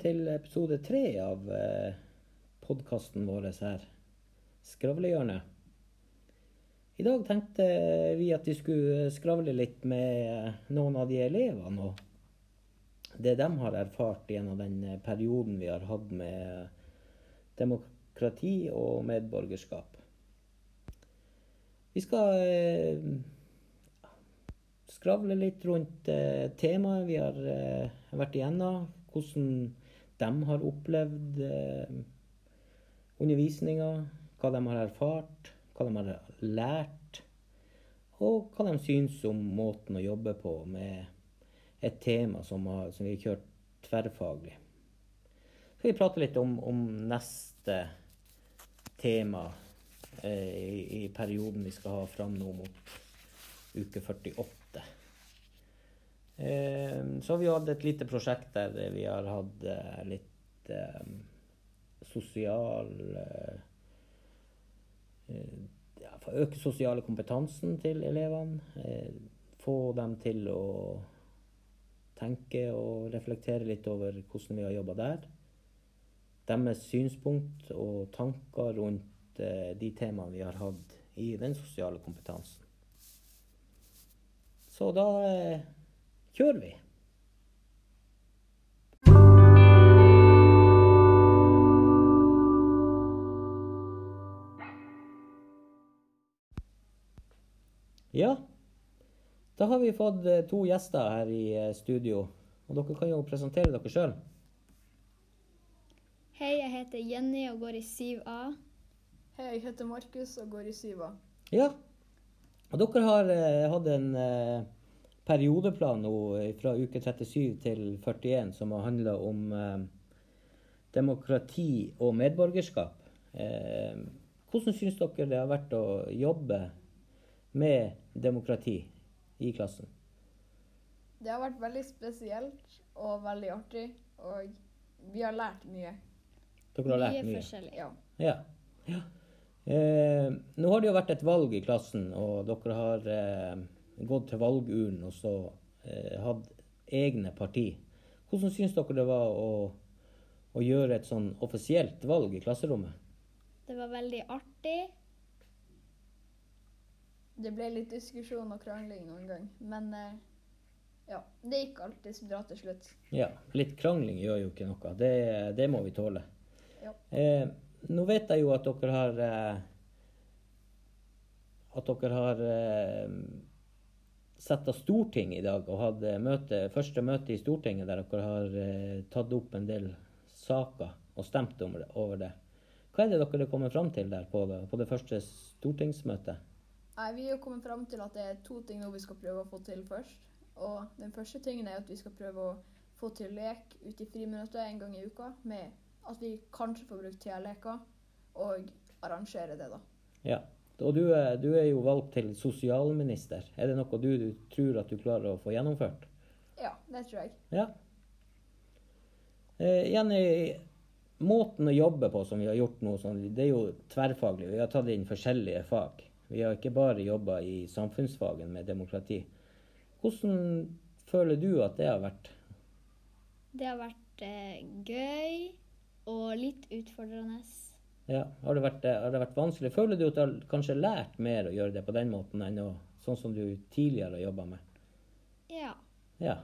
til episode tre av eh, podkasten vår her, Skravlehjørnet. I dag tenkte vi at vi skulle skravle litt med noen av de elevene og det de har erfart gjennom den perioden vi har hatt med demokrati og medborgerskap. Vi skal eh, skravle litt rundt eh, temaet vi har eh, vært igjennom. Hvordan de har opplevd eh, undervisninga, hva de har erfart, hva de har lært. Og hva de syns om måten å jobbe på med et tema som, har, som vi har kjørt tverrfaglig. Så vi prater litt om, om neste tema eh, i, i, perioden vi skal ha fram nå mot uke 48. Eh, så har vi hatt et lite prosjekt der vi har hatt eh, litt eh, sosial eh, ja, øke sosiale kompetansen til elevene. få dem til å tenke og reflektere litt over hvordan vi har jobba der. Deres synspunkt og tanker rundt de temaene vi har hatt i den sosiale kompetansen. Så da kjører vi. Ja, da har vi fått eh, to gjester her i eh, studio. Og dere kan jo presentere dere sjøl. Hei, jeg heter Jenny og går i 7A. Hei, jeg heter Markus og går i 7A. Ja. Og dere har eh, hatt en eh, periodeplan nå fra uke 37 til 41 som har handla om eh, demokrati og medborgerskap. Eh, hvordan syns dere det har vært å jobbe med demokrati i klassen? Det har vært veldig spesielt og veldig artig, og vi har lært mye. Dere har lært mye? Mye forskjellig. Ja. ja. ja. Eh, nå har det jo vært et valg i klassen, og dere har eh, gått til valgurnen og så eh, hatt egne parti. Hvordan syns dere det var å, å gjøre et sånn offisielt valg i klasserommet? Det var veldig artig. Det ble litt diskusjon og krangling noen gang, men eh, ja, det gikk alltid bra til slutt. Ja, litt krangling gjør jo ikke noe. Det, det må vi tåle. Ja. Eh, nå vet jeg jo at dere har eh, At dere har eh, satt av storting i dag og hadde møte, første møte i Stortinget der dere har eh, tatt opp en del saker og stemt om det, over det. Hva er det dere kommer fram til der på det, på det første stortingsmøtet? Nei, Vi har kommet fram til at det er to ting vi skal prøve å få til først. Og den første tingen er at vi skal prøve å få til lek ute i friminuttet en gang i uka. Med at vi kanskje får brukt tida leker, og arrangere det, da. Ja. Og du er, du er, jo valgt til sosialminister. Er det noe du, du, tror at du klarer å få gjennomført? Ja, det tror jeg. Ja. Eh, Jenny, måten å jobbe på som vi har gjort nå, sånn, det er jo tverrfaglig. Vi har tatt inn forskjellige fag. Vi har ikke bare jobba i samfunnsfagen med demokrati. Hvordan føler du at det har vært? Det har vært eh, gøy og litt utfordrende. Ja, har det, vært, har det, vært, vanskelig? Føler du at du har kanskje lært mer å gjøre det på den måten enn å, sånn som du tidligere har jobba med? Ja. Ja,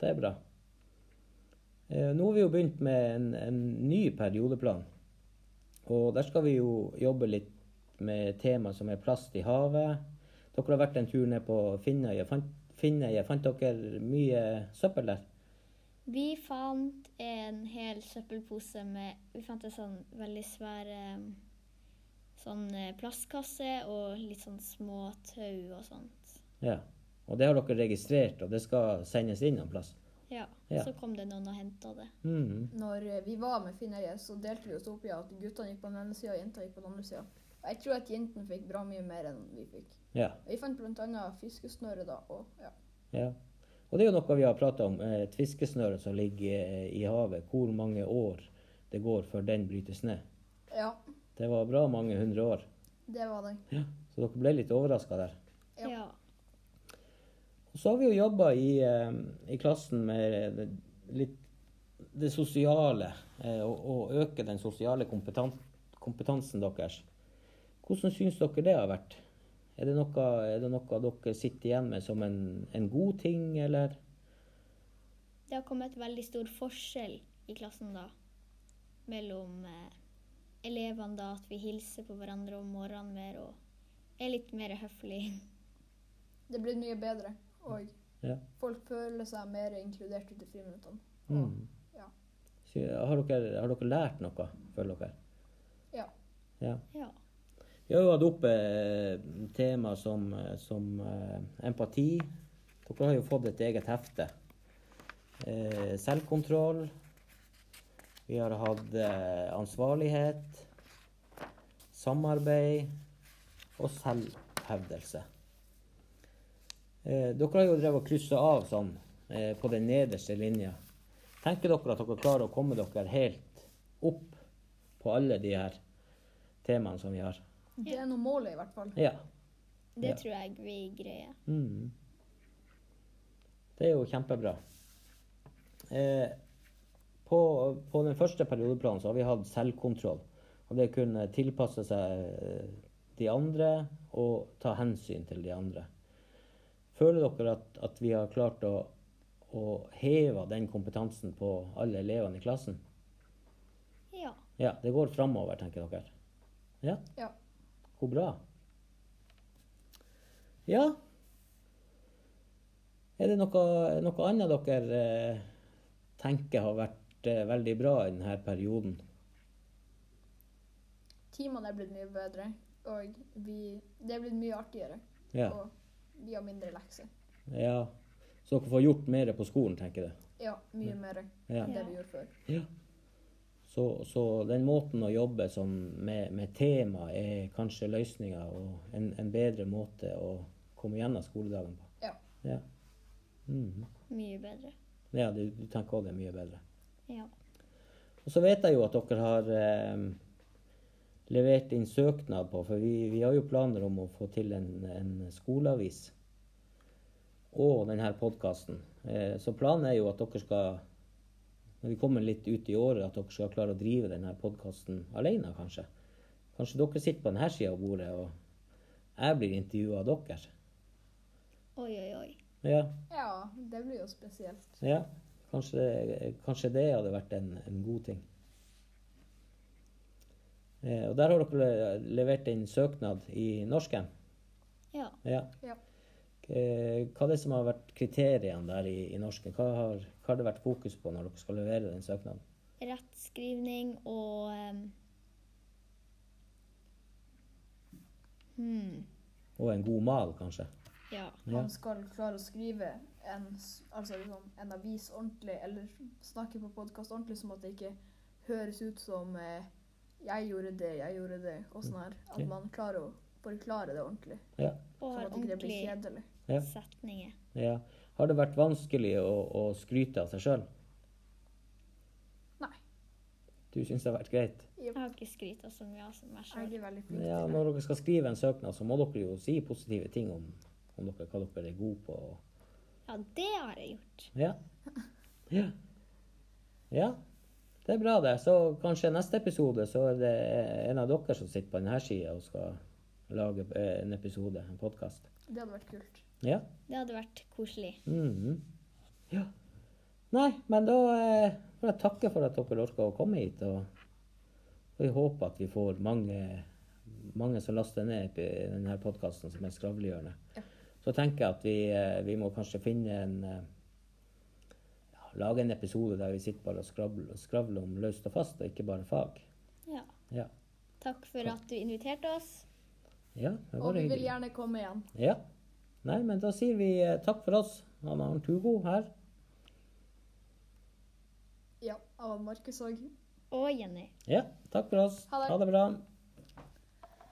det er bra. Eh, nå har vi jo begynt med en, en ny periodeplan. Og der skal vi jo jobbe litt med tema som er plast i havet. Dere har vært en tur ned på Finnøya. Fant, Finnøya. Fant dere mye søppel der? Vi fant en hel søppelpose med Vi fant en sånn veldig svær sånn eh, plastkasse og litt sånn små tau og sånt. Ja. Og det har dere registrert, og det skal sendes inn en plass? Ja. Ja. Så kom det noen og henta det. Mm. Når eh, vi var med Finnøye, så delte vi oss opp i at guttene gikk på den ene sida og jentene gikk på den andre sida. Jeg tror at jentene fikk bra mye mer enn vi fikk. Ja. Vi fant bl.a. fiskesnøre da. og ja. ja. Og det er jo noe vi har prata om. eh, Et fiskesnøre som ligger eh, i havet. Hvor mange år det går før den brytes ned. Ja, Det var bra mange hundre år. det var det. Ja. Så dere ble litt overraska der. Ja. Ja. Og så har vi jo jobba i, eh, i klassen med litt det sosiale, Å øke den sosiale kompetansen deres. Hvordan syns dere det har vært? Er det noe, er det noe dere sitter igjen med som en, en god ting, eller? Det har kommet veldig stor forskjell i klassen da. Mellom eh, elevene da, at vi hilser på hverandre om morgenen mer og er litt mer høflige. Det blir mye bedre, og Ja. folk føler seg mer inkludert ut i friminuttene. Mm. ja. Har dere, har dere lært noe, føler dere? Ja. Ja. Ja. Vi har jo hatt oppe eh, tema som, eh, som eh, empati. Dere har jo fått et eget hefte. Selvkontroll. Vi har hatt ansvarlighet. Samarbeid. Og selvhevdelse. Dere har jo drevet og kryssa av sånn på den nederste linja. Tenker dere at dere klarer å komme dere helt opp på alle de her temaene som vi har? Det er noe målet, i hvert fall. Ja. Det Ja. tror jeg vi greier. Mm. Det er jo kjempebra. Eh, på, på den første periodeplanen så har vi hatt selvkontroll. Og det kunne tilpasse seg eh, de andre og ta hensyn til de andre. Føler dere at, at vi har klart å, å heve den kompetansen på alle elevene i klassen? Ja. Ja, det går framover, tenker dere? Ja? Ja. Hvor bra. Ja. Er det noe, noe annet dere eh, tenker har vært eh, veldig bra i denne perioden? Timene er blitt mye bedre, og vi, det er blitt mye artigere. Ja. Og vi har mindre lekser. ja. Så dere får gjort mer på skolen, tenker du? Ja, mye mer Ja. enn det vi gjorde før. ja. Så, så den måten å jobbe som med, med tema er kanskje løsninga og en, en bedre måte å komme gjennom skoledagen på? Ja. Ja, Mm. Mye bedre. ja du, du tenker òg det er mye bedre? Ja. Og så vet jeg jo at dere har eh, levert inn søknad på, for vi, vi har jo planer om å få til en, en skoleavis og denne podkasten. Eh, så planen er jo at dere skal, når vi kommer litt ut i året, at dere skal klare å drive denne podkasten alene, kanskje. Kanskje dere sitter på denne sida av bordet, og jeg blir intervjua av dere. Oi, oi, oi. Ja, Ja, det blir jo spesielt. ja. Kanskje, kanskje det hadde vært en, en god ting. Eh, og der har dere levert inn søknad i norsken. Ja. Ja. Ja. Eh, Hva er det som har vært kriteriene der i, i norsken? Hva har, hva har det vært fokus på når dere skal levere den søknaden? Rettskrivning og um, hmm. Og en god mal, kanskje? Ja. Ja. Man skal klare å skrive en, altså liksom, en avis ordentlig, eller snakke på podkast ordentlig, som at det ikke høres ut som eh, 'jeg gjorde det, jeg gjorde det', og sånn her. At man klarer å forklare det ordentlig, Ja. Og har ordentlige ja. setninger. ja. Har det vært vanskelig å, å skryte av seg sjøl? Nei. Du syns det har vært greit? Jeg har ikke skryta så mye av meg sjøl. Ja, når dere skal skrive en søknad, så må dere jo si positive ting om, om dere, hva dere er gode på. Ja, det har jeg gjort. Ja. ja. Ja. Det er bra, det. Så kanskje neste episode så er det en av dere som sitter på denne sida og skal lage eh, en episode, en podkast. Det hadde vært kult. Ja. Det hadde vært koselig. Mhm. Ja. Nei, men da eh, får jeg takke for at dere orka å komme hit. Og, og jeg håper at vi får mange, mange som laster ned denne podkasten som er Skravlehjørnet. Ja. Så tenker jeg at vi, eh, vi må kanskje finne en ja, Lage en episode der vi sitter bare og skravler, skravler om løst og fast, og ikke bare fag. Ja. Ja. Takk for at du inviterte oss. Ja, det Og var vi vil gjerne komme igjen. Ja. Nei, men da sier vi eh, takk for oss. Han Arnt Hugo her. Ja, av Markus òg. Og Jenny. Ja, takk for oss. Ha det. Ha det bra.